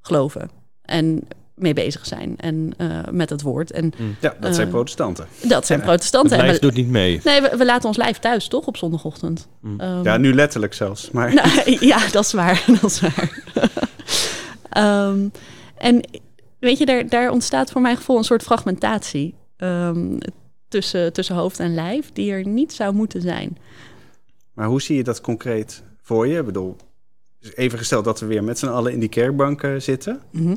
geloven en mee bezig zijn en eh, met het woord. En Ja, dat zijn Eh, protestanten. dat zijn Ja, Het protestanten. En lijf doet niet mee. nee, we, we laten ons lijf thuis, toch, op zondagochtend? Mm. Ehm, Ja, nu letterlijk zelfs. Maar nou, ja, dat is waar. Dat is waar. Ehm, en weet je, daar, daar ontstaat voor mijn gevoel een soort fragmentatie ehm, tussen, tussen hoofd en lijf, die er niet zou moeten zijn. Maar hoe zie je dat concreet voor je? Ik bedoel, even gesteld dat we weer met z'n allen in die kerkbanken zitten. Mhm.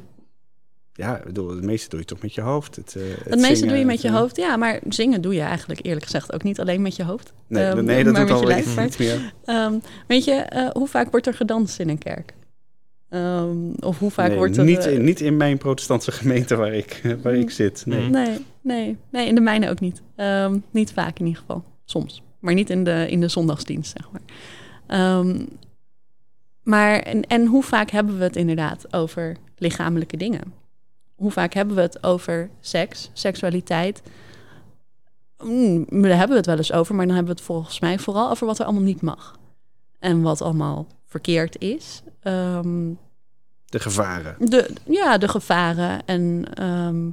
Ja, ik bedoel, het meeste doe je toch met je hoofd. Het, eh, het Het meeste zingen, doe je met je eh, hoofd, ja, maar zingen doe je eigenlijk eerlijk gezegd ook niet alleen met je hoofd. Nee, Ehm, nee dat maar doet met je al lijf, maar- meer. Weet je, eh, hoe vaak wordt er gedanst in een kerk? Ehm, of hoe vaak Nee, wordt er... niet, eh, in, niet in mijn protestantse gemeente waar ik, waar ik zit. Nee. Nee, nee, nee, in de mijne ook niet. Ehm, niet vaak in ieder geval. Soms. Maar niet in de, in de zondagsdienst, zeg maar. Ehm, maar en, en hoe vaak hebben we het inderdaad over lichamelijke dingen? Hoe vaak hebben we het over seks, seksualiteit? Mm, daar hebben we het wel eens over, maar dan hebben we het volgens mij vooral over wat er allemaal niet mag. En wat allemaal verkeerd is. Ehm, De gevaren. de, ja, de gevaren en ehm,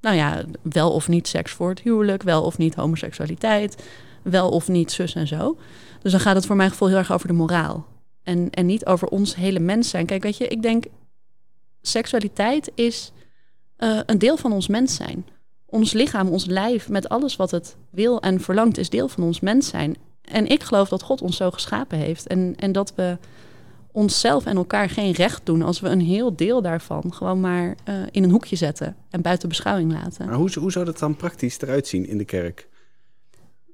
nou ja, wel of niet seks voor het huwelijk, wel of niet homoseksualiteit, wel of niet zus en zo. Dus dan gaat het voor mijn gevoel heel erg over de moraal. En, en niet over ons hele mens zijn. Kijk, weet je, ik denk, seksualiteit is eh, een deel van ons mens zijn. Ons lichaam, ons lijf, met alles wat het wil en verlangt, is deel van ons mens zijn. En ik geloof dat God ons zo geschapen heeft. En, en dat we onszelf en elkaar geen recht doen als we een heel deel daarvan gewoon maar eh, in een hoekje zetten en buiten beschouwing laten. Maar hoe, hoe zou dat dan praktisch eruit zien in de kerk?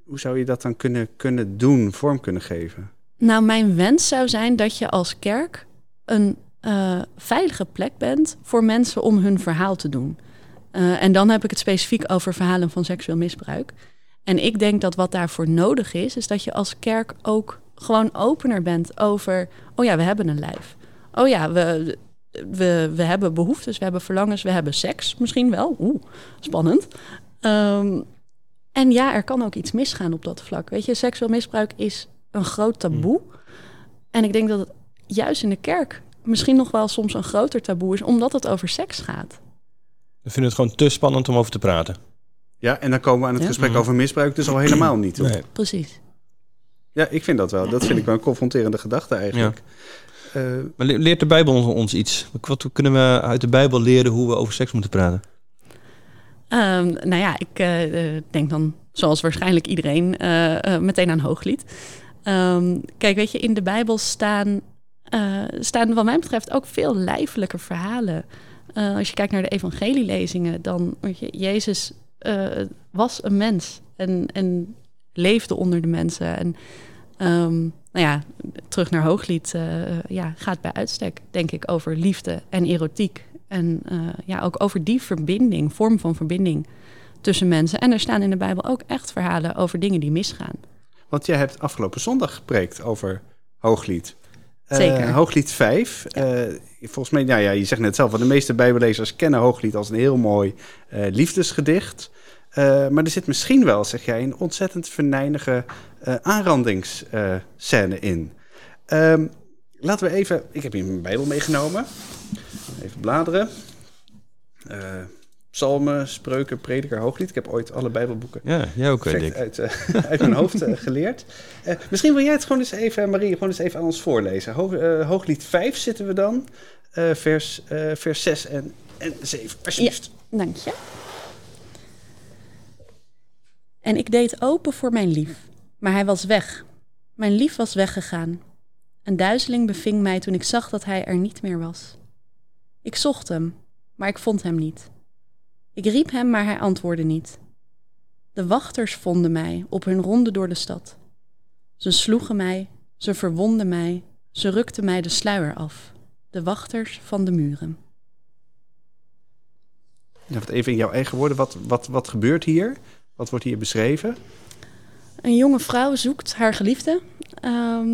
Hoe zou je dat dan kunnen, kunnen doen, vorm kunnen geven? Nou, mijn wens zou zijn dat je als kerk een eh, veilige plek bent voor mensen om hun verhaal te doen. Eh, en dan heb ik het specifiek over verhalen van seksueel misbruik. En ik denk dat wat daarvoor nodig is, is dat je als kerk ook gewoon opener bent over, oh ja, we hebben een lijf. Oh ja, we, we, we hebben behoeftes, we hebben verlangens, we hebben seks misschien wel. Oeh, spannend. Ehm, en ja, er kan ook iets misgaan op dat vlak. Weet je, seksueel misbruik is een groot taboe. En ik denk dat het juist in de kerk misschien nog wel soms een groter taboe is, omdat het over seks gaat. We vinden het gewoon te spannend om over te praten. Ja, en dan komen we aan het Ja. gesprek Mhm. over misbruik dus al helemaal niet. Nee. Precies. Ja, ik vind dat wel. Dat vind ik wel een confronterende gedachte eigenlijk. Eh, Maar le- leert de Bijbel ons, iets? Wat kunnen we uit de Bijbel leren hoe we over seks moeten praten? Ehm, nou ja, ik eh, eh, denk dan, zoals waarschijnlijk iedereen, meteen aan Hooglied. Ehm, kijk, weet je, in de Bijbel staan, eh, staan wat mij betreft ook veel lijfelijke verhalen. Eh, als je kijkt naar de evangelielezingen, dan weet je, Jezus eh, was een mens en, en leefde onder de mensen. En ehm, nou ja, terug naar Hooglied eh, ja, gaat bij uitstek, denk ik, over liefde en erotiek. En eh, ja, ook over die verbinding, vorm van verbinding tussen mensen. En er staan in de Bijbel ook echt verhalen over dingen die misgaan. want jij hebt afgelopen zondag gepreekt over Hooglied. Eh, Zeker. Hooglied 5. eh, volgens mij, nou ja, je zegt net zelf, want de meeste Bijbellezers kennen Hooglied als een heel mooi liefdesgedicht. Eh, maar er zit misschien wel, zeg jij, een ontzettend venijnige eh aanrandingsscène in. Ehm, laten we even, ik heb hier mijn Bijbel meegenomen. Even bladeren. Eh, Psalmen, Spreuken, Prediker, Hooglied. Ik heb ooit alle Bijbelboeken Ja, jij ook, Dick. uit, uit mijn hoofd geleerd. Eh, misschien wil jij het gewoon eens even, Marie, gewoon eens even aan ons voorlezen. Hoog, eh, Hooglied 5 zitten we dan, eh, vers, eh, vers 6 en, en 7. Alsjeblieft. Dank je. En ik deed open voor mijn lief, maar hij was weg. Mijn lief was weggegaan. Een duizeling beving mij toen ik zag dat hij er niet meer was. Ik zocht hem, maar ik vond hem niet. Ik riep hem, maar hij antwoordde niet. De wachters vonden mij op hun ronde door de stad. Ze sloegen mij, ze verwonden mij, ze rukten mij de sluier af. De wachters van de muren. Ja, even in jouw eigen woorden, wat, wat, wat gebeurt hier? Wat wordt hier beschreven? Een jonge vrouw zoekt haar geliefde. Ehm,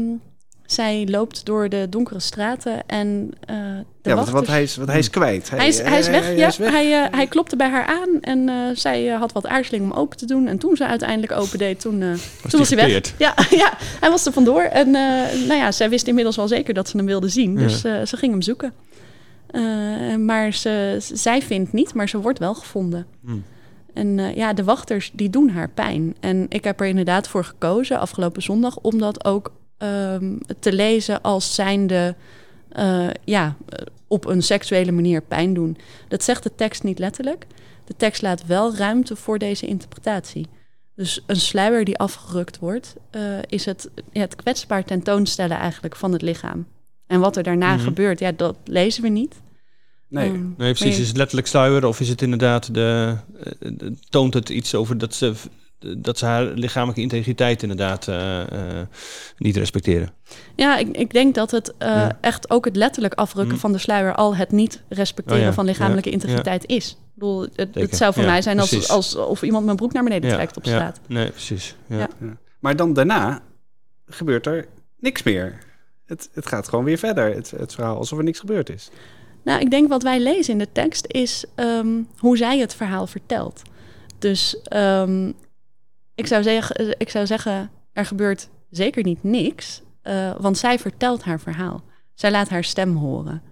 zij loopt door de donkere straten en eh, de ja, want, wachters... want, hij is, want hij is kwijt. Hij is, hij is weg, hij ja. is weg. Hij, eh, hij klopte bij haar aan en eh, zij eh, had wat aarzeling om open te doen. En toen ze uiteindelijk open deed, toen, eh, toen was hij weg. Ja, ja, hij was er vandoor. En eh, nou ja, zij wist inmiddels wel zeker dat ze hem wilde zien. Ja. Dus eh, ze ging hem zoeken. Eh, maar ze, zij vindt niet, maar ze wordt wel gevonden. Hmm. En eh, ja, de wachters die doen haar pijn. En ik heb er inderdaad voor gekozen afgelopen zondag om dat ook ehm, te lezen als zijnde eh, ja, eh, op een seksuele manier pijn doen. Dat zegt de tekst niet letterlijk. De tekst laat wel ruimte voor deze interpretatie. Dus een sluier die afgerukt wordt, is het, ja, het kwetsbaar tentoonstellen eigenlijk van het lichaam. En wat er daarna Mhm. gebeurt, ja, dat lezen we niet. Nee. Ehm, Nee, precies. je- Is het letterlijk sluier of is het inderdaad de, eh, eh, toont het iets over dat ze, dat ze haar lichamelijke integriteit inderdaad eh, eh, niet respecteren? Ja, ik, ik denk dat het eh, Ja. echt ook het letterlijk afrukken Mm. van de sluier al het niet respecteren Oh ja, van lichamelijke ja, integriteit is. Ik bedoel, het, zou voor Ja, mij zijn als, als of iemand mijn broek naar beneden trekt op ja, straat. Nee, precies. Ja. Ja. Maar dan daarna gebeurt er niks meer. Het, het gaat gewoon weer verder, het, het verhaal, alsof er niks gebeurd is. Nou, ik denk wat wij lezen in de tekst is ehm, hoe zij het verhaal vertelt. Dus ehm, ik, zou zeggen, ik zou zeggen, er gebeurt zeker niet niks, eh, want zij vertelt haar verhaal. Zij laat haar stem horen.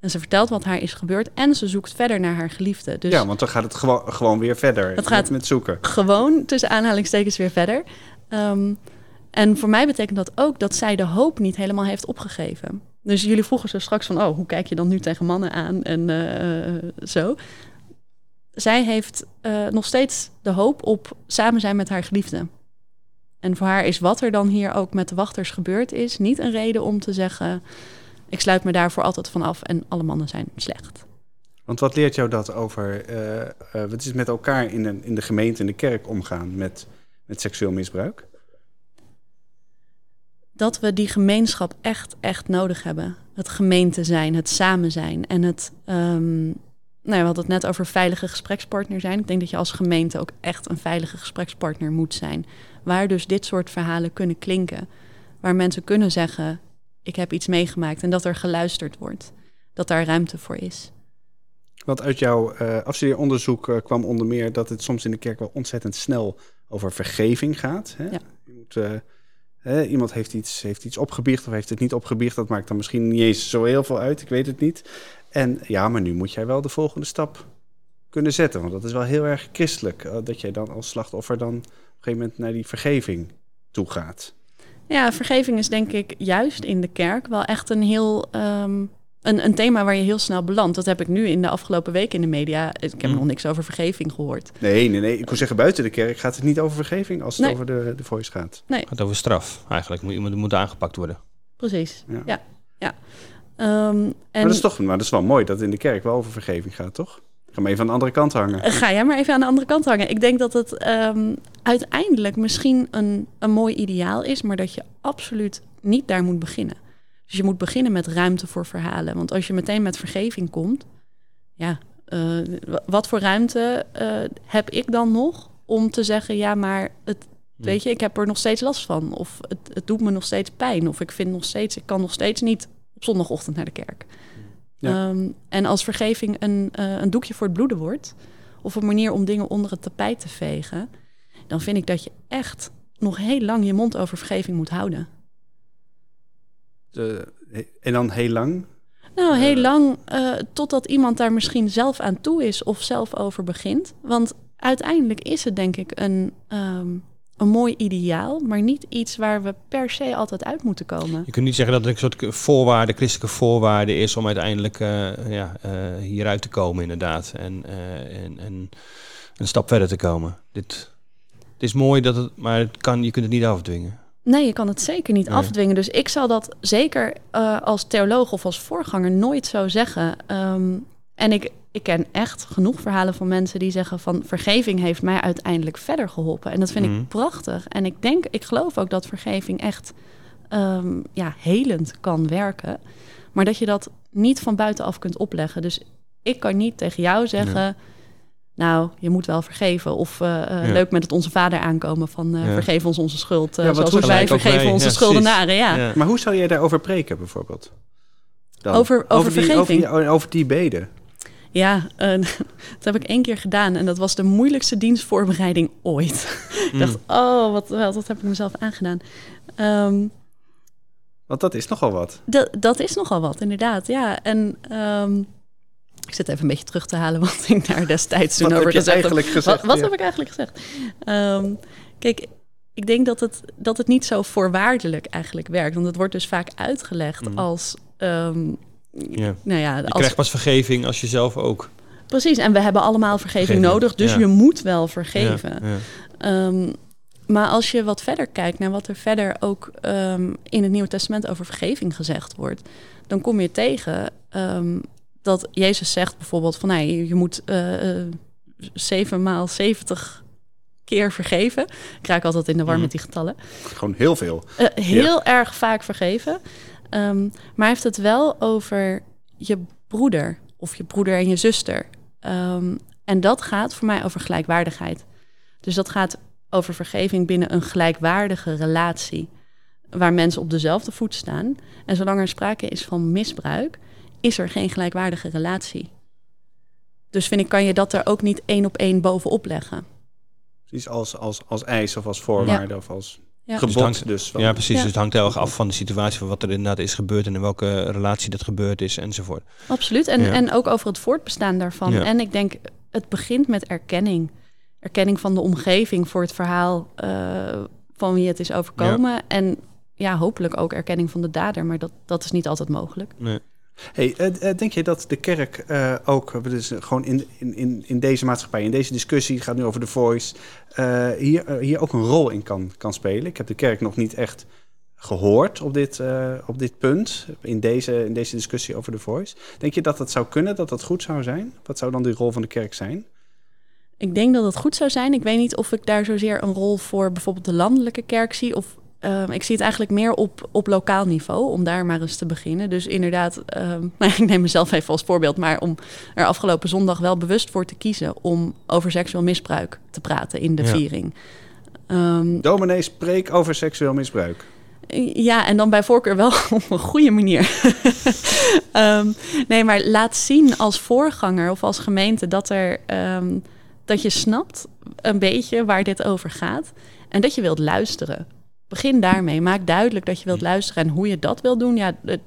En ze vertelt wat haar is gebeurd en ze zoekt verder naar haar geliefde. Dus ja, want dan gaat het gewoon, gewoon weer verder Het gaat- met, met zoeken. gewoon tussen aanhalingstekens weer verder. Ehm, en voor mij betekent dat ook dat zij de hoop niet helemaal heeft opgegeven. Dus jullie vroegen zo straks van, oh, hoe kijk je dan nu tegen mannen aan en eh, zo. Zij heeft eh, nog steeds de hoop op samen zijn met haar geliefde. En voor haar is wat er dan hier ook met de wachters gebeurd is, niet een reden om te zeggen, ik sluit me daar voor altijd van af en alle mannen zijn slecht. Want wat leert jou dat over eh, eh, wat is met elkaar in de, in de gemeente, in de kerk omgaan met, met seksueel misbruik? Dat we die gemeenschap echt, echt nodig hebben. Het gemeente zijn, het samen zijn en het. ehm, nou we hadden het net over veilige gesprekspartner zijn. Ik denk dat je als gemeente ook echt een veilige gesprekspartner moet zijn. Waar dus dit soort verhalen kunnen klinken. Waar mensen kunnen zeggen: Ik heb iets meegemaakt en dat er geluisterd wordt. Dat daar ruimte voor is. Want uit jouw eh afstudeeronderzoek eh, kwam onder meer dat het soms in de kerk wel ontzettend snel over vergeving gaat. Hè? Ja. Je moet, eh, iemand heeft iets, heeft iets opgebiecht of heeft het niet opgebiecht. Dat maakt dan misschien niet eens zo heel veel uit, ik weet het niet. En ja, maar nu moet jij wel de volgende stap kunnen zetten. Want dat is wel heel erg christelijk. eh, dat jij dan als slachtoffer dan op een gegeven moment naar die vergeving toe gaat. Ja, vergeving is denk ik juist in de kerk wel echt een heel ehm, een, een thema waar je heel snel belandt. Dat heb ik nu in de afgelopen week in de media. Ik heb Mm. nog niks over vergeving gehoord. Nee, nee, nee. Ik wil zeggen, buiten de kerk gaat het niet over vergeving als het Nee. over de, de voice gaat. Het gaat over straf. Eigenlijk moet iemand moet aangepakt worden. Precies. Ja. Ja, ja. Ehm, en Maar, dat is toch, maar dat is wel mooi dat het in de kerk wel over vergeving gaat, toch? Ga maar even aan de andere kant hangen. Eh, Ga jij maar even aan de andere kant hangen. Ik denk dat het ehm, uiteindelijk misschien een, een mooi ideaal is, maar dat je absoluut niet daar moet beginnen. Dus je moet beginnen met ruimte voor verhalen. Want als je meteen met vergeving komt, ja, eh, wa- wat voor ruimte eh, heb ik dan nog om te zeggen, ja, maar het, weet je, ik heb er nog steeds last van. Of het, het doet me nog steeds pijn. Of ik vind nog steeds, ik kan nog steeds niet op zondagochtend naar de kerk. Ja. Ehm, en als vergeving een, eh, een doekje voor het bloeden wordt, of een manier om dingen onder het tapijt te vegen, dan vind ik dat je echt nog heel lang je mond over vergeving moet houden. De- en dan heel lang. Nou, heel Eh. lang eh, totdat iemand daar misschien zelf aan toe is of zelf over begint. Want uiteindelijk is het denk ik een, ehm, een mooi ideaal, maar niet iets waar we per se altijd uit moeten komen. Je kunt niet zeggen dat het een soort voorwaarde, christelijke voorwaarde is om uiteindelijk eh, ja, eh, hieruit te komen, inderdaad. En, eh, en, en een stap verder te komen. Dit, het is mooi dat het, maar het kan, je kunt het niet afdwingen. Nee, je kan het zeker niet Nee. afdwingen. Dus ik zal dat zeker eh, als theoloog of als voorganger nooit zo zeggen. Ehm, en ik, ik ken echt genoeg verhalen van mensen die zeggen van vergeving heeft mij uiteindelijk verder geholpen. En dat vind Mhm. ik prachtig. En ik denk, ik geloof ook dat vergeving echt ehm, ja, helend kan werken. Maar dat je dat niet van buitenaf kunt opleggen. Dus ik kan niet tegen jou zeggen. Nou, je moet wel vergeven. Of eh, eh, Ja. leuk met het onze vader aankomen van eh, Ja. vergeef ons onze schuld. eh, Ja, wat zoals wij vergeven onze Ja, schuldenaren. Ja. Ja. Maar hoe zou jij daarover preken, bijvoorbeeld? Dan? Over- over die, vergeving? Over die, over die beden. Ja, eh, dat heb ik één keer gedaan. En dat was de moeilijkste dienstvoorbereiding ooit. ik dacht, oh, wat, wat, wat heb ik mezelf aangedaan. Ehm, Want dat is nogal wat. dat, dat is nogal wat, inderdaad. Ja, en ehm, ik zit even een beetje terug te halen wat ik daar destijds toen over je gezegd heb. eigenlijk gezegd? Wat, wat Ja. heb ik eigenlijk gezegd? Ehm, kijk, ik denk dat het, dat het niet zo voorwaardelijk eigenlijk werkt. Want het wordt dus vaak uitgelegd Mhm. als... ehm, Ja. Nou ja, Je als, krijgt pas vergeving als je zelf ook precies. En we hebben allemaal vergeving Vergeving, nodig, dus ja. je moet wel vergeven. Ja, ja. Ehm, maar als je wat verder kijkt naar wat er verder ook ehm, in het Nieuwe Testament over vergeving gezegd wordt, dan kom je tegen ehm, dat Jezus zegt bijvoorbeeld van nou, je, je moet eh, eh, zeven maal zeventig keer vergeven. Ik raak altijd in de war Mhm. met die getallen. Gewoon heel veel. Eh, heel erg vaak vergeven. Ehm, maar hij heeft het wel over je broeder of je broeder en je zuster. Ehm, en dat gaat voor mij over gelijkwaardigheid. Dus dat gaat over vergeving binnen een gelijkwaardige relatie. Waar mensen op dezelfde voet staan. En zolang er sprake is van misbruik, is er geen gelijkwaardige relatie. Dus vind ik, kan je dat er ook niet één op één bovenop leggen. Precies als, als, als eis of als voorwaarde of als Ja. gebod. Dus hangt- Dus, van- Ja, precies. Ja. Dus het hangt heel erg af van de situatie, van wat er inderdaad is gebeurd en in welke relatie dat gebeurd is enzovoort. Absoluut. En, Ja. en ook over het voortbestaan daarvan. Ja. En ik denk, het begint met erkenning. Erkenning van de omgeving voor het verhaal eh, van wie het is overkomen. En ja, hopelijk ook erkenning van de dader. Maar dat, dat is niet altijd mogelijk. Nee. Hey, eh, eh, denk je dat de kerk eh, ook, dus gewoon in, in, in, deze maatschappij, in deze discussie, het gaat nu over de voice, hier, hier ook een rol in kan, kan spelen? Ik heb de kerk nog niet echt gehoord op dit, op dit punt, in deze, in deze discussie over de voice. Denk je dat dat zou kunnen, dat dat goed zou zijn? Wat zou dan die rol van de kerk zijn? Ik denk dat het goed zou zijn. Ik weet niet of ik daar zozeer een rol voor bijvoorbeeld de landelijke kerk zie. Of ehm, ik zie het eigenlijk meer op, op lokaal niveau, om daar maar eens te beginnen. Dus inderdaad, ehm, nou, ik neem mezelf even als voorbeeld, maar om er afgelopen zondag wel bewust voor te kiezen om over seksueel misbruik te praten in de Ja. viering. Ehm, Dominee, spreek over seksueel misbruik. ja, en dan bij voorkeur wel op een goede manier. Ehm, nee, maar laat zien als voorganger of als gemeente dat, er, ehm, dat je snapt een beetje waar dit over gaat. En dat je wilt luisteren. Begin daarmee. Maak duidelijk dat je wilt luisteren. En hoe je dat wilt doen, ja, het-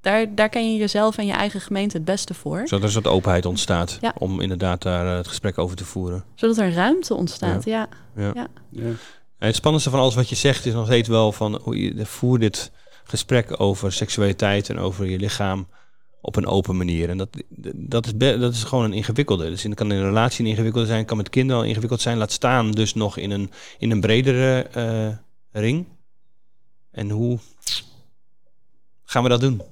daar, daar ken je jezelf en je eigen gemeente het beste voor. Zodat er een soort openheid ontstaat Ja. om inderdaad daar eh, het gesprek over te voeren. Zodat er ruimte ontstaat. Ja. Ja. Ja. Het spannendste van alles wat je zegt is nog steeds wel van hoe je voer dit gesprek over seksualiteit en over je lichaam op een open manier. En dat, dat, is, be- dat is gewoon een ingewikkelde. Dus het kan in een relatie een ingewikkelde zijn, kan met kinderen al ingewikkeld zijn. Laat staan dus nog in een, in een bredere eh, ring. En hoe gaan we dat doen?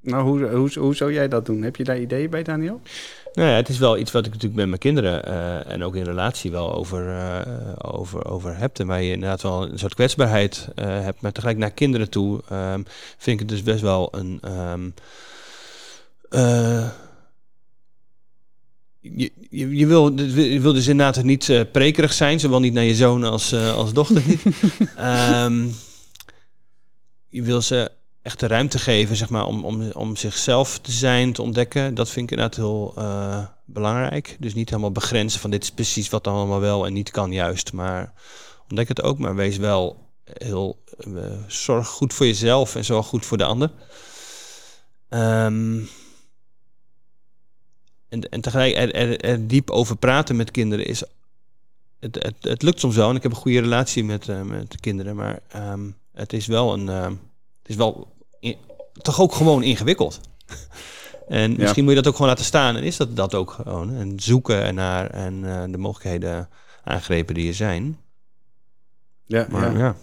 Nou, hoe, hoe, hoe zou jij dat doen? Heb je daar ideeën bij, Daniel? Nou ja, het is wel iets wat ik natuurlijk met mijn kinderen eh, en ook in relatie wel over, eh, over, over heb. En waar je inderdaad wel een soort kwetsbaarheid eh, hebt, maar tegelijk naar kinderen toe ehm, vind ik het dus best wel een. ehm, eh, je, je, je, wil, je wil dus inderdaad niet eh, prekerig zijn, zowel niet naar je zoon als, eh, als dochter. Ehm, je wil ze echt de ruimte geven, zeg maar, om, om, om zichzelf te zijn, te ontdekken. Dat vind ik inderdaad heel eh, belangrijk. Dus niet helemaal begrenzen van dit is precies wat dan allemaal wel en niet kan juist. Maar ontdek het ook, maar wees wel heel... zorg goed voor jezelf en zorg goed voor de ander. Ehm, en, en tegelijk er, er, er diep over praten met kinderen is... Het, het, het lukt soms wel en ik heb een goede relatie met, eh, met de kinderen, maar ehm, het is wel een... ehm, het is wel i- toch ook gewoon ingewikkeld. en misschien moet je dat ook gewoon laten staan. En is dat dat ook gewoon. En zoeken naar en eh, de mogelijkheden aangrepen die er zijn. Ja, Maar ja. ja.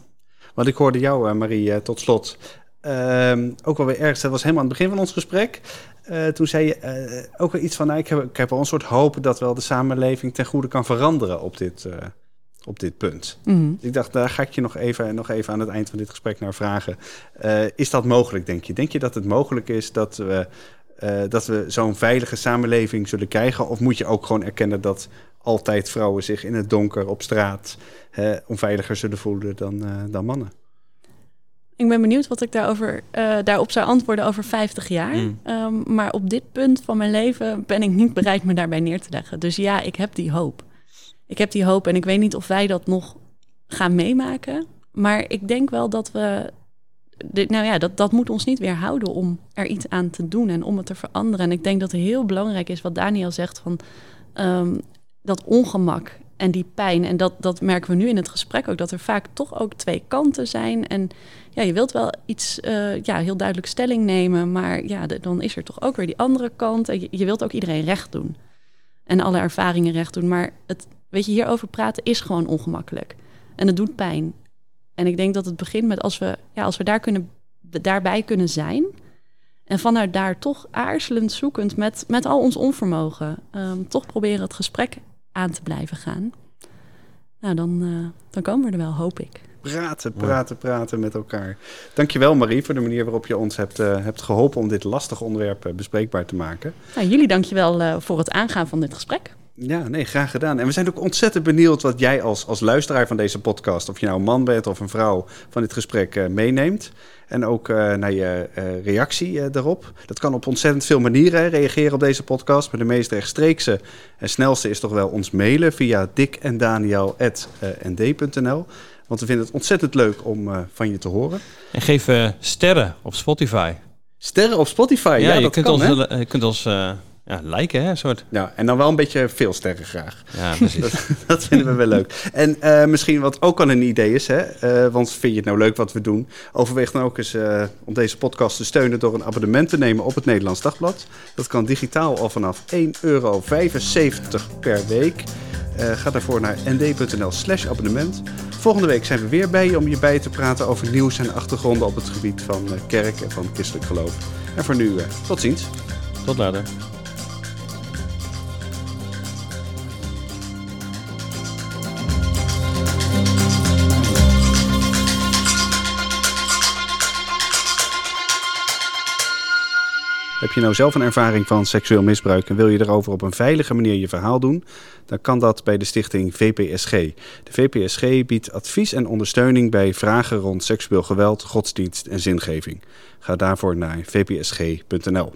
Want ik hoorde jou, eh, Marie, tot slot. Ehm, ook wel weer ergens, dat was helemaal aan het begin van ons gesprek. Eh, toen zei je eh, ook wel iets van, nou, ik, heb, ik heb wel een soort hoop dat wel de samenleving ten goede kan veranderen op dit, eh, op dit punt. Mhm. Ik dacht, daar ga ik je nog even, nog even aan het eind van dit gesprek naar vragen. Is dat mogelijk, denk je? Denk je dat het mogelijk is dat we, dat we zo'n veilige samenleving zullen krijgen? Of moet je ook gewoon erkennen dat altijd vrouwen zich in het donker op straat onveiliger zullen voelen dan, dan mannen? Ik ben benieuwd wat ik daarover, eh, daarop zou antwoorden over 50 jaar. Mm. Ehm, maar op dit punt van mijn leven ben ik niet bereid me daarbij neer te leggen. Dus ja, ik heb die hoop. Ik heb die hoop en ik weet niet of wij dat nog gaan meemaken. Maar ik denk wel dat we. Dit, nou ja, dat, dat moet ons niet weerhouden om er iets aan te doen en om het te veranderen. En ik denk dat het heel belangrijk is wat Daniel zegt van ehm, dat ongemak en die pijn. En dat, dat merken we nu in het gesprek ook, dat er vaak toch ook twee kanten zijn. En ja, je wilt wel iets, eh, ja, heel duidelijk stelling nemen, maar ja, dan is er toch ook weer die andere kant. En je, je wilt ook iedereen recht doen en alle ervaringen recht doen. Maar het, weet je, hierover praten is gewoon ongemakkelijk. En het doet pijn. En ik denk dat het begint met als we, ja, als we daar kunnen, daarbij kunnen zijn. En vanuit daar toch aarzelend zoekend met, met al ons onvermogen. ehm, toch proberen het gesprek aan te blijven gaan. Nou, dan, eh, dan komen we er wel, hoop ik. Praten, praten, praten met elkaar. Dankjewel Marie voor de manier waarop je ons hebt, eh, hebt geholpen om dit lastige onderwerp eh, bespreekbaar te maken. Nou, jullie dankjewel eh voor het aangaan van dit gesprek. Ja, nee, graag gedaan. En we zijn ook ontzettend benieuwd wat jij als, als luisteraar van deze podcast, of je nou een man bent of een vrouw, van dit gesprek eh, meeneemt. En ook eh, naar je eh, reactie daarop. Dat kan op ontzettend veel manieren, reageren op deze podcast. Maar de meest rechtstreekse en snelste is toch wel ons mailen via dikendaniel.nd.nl. Want we vinden het ontzettend leuk om van je te horen. En geef sterren op Spotify. Sterren op Spotify, ja, je dat kunt kan, ons, je kunt ons ja, liken, hè, soort. Ja, en dan wel een beetje veel sterren graag. Ja, precies. Dat vinden we wel leuk. En eh, misschien wat ook al een idee is, hè, eh, want vind je het nou leuk wat we doen? Overweeg dan ook eens eh, om deze podcast te steunen door een abonnement te nemen op het Nederlands Dagblad. Dat kan digitaal al vanaf 1,75 euro per week. Ga daarvoor naar nd.nl slash abonnement. Volgende week zijn we weer bij je om je bij te praten over nieuws en achtergronden op het gebied van kerk en van christelijk geloof. En voor nu, tot ziens. Tot later. Heb je nou zelf een ervaring van seksueel misbruik en wil je erover op een veilige manier je verhaal doen? Dan kan dat bij de stichting VPSG. De VPSG biedt advies en ondersteuning bij vragen rond seksueel geweld, godsdienst en zingeving. Ga daarvoor naar vpsg.nl.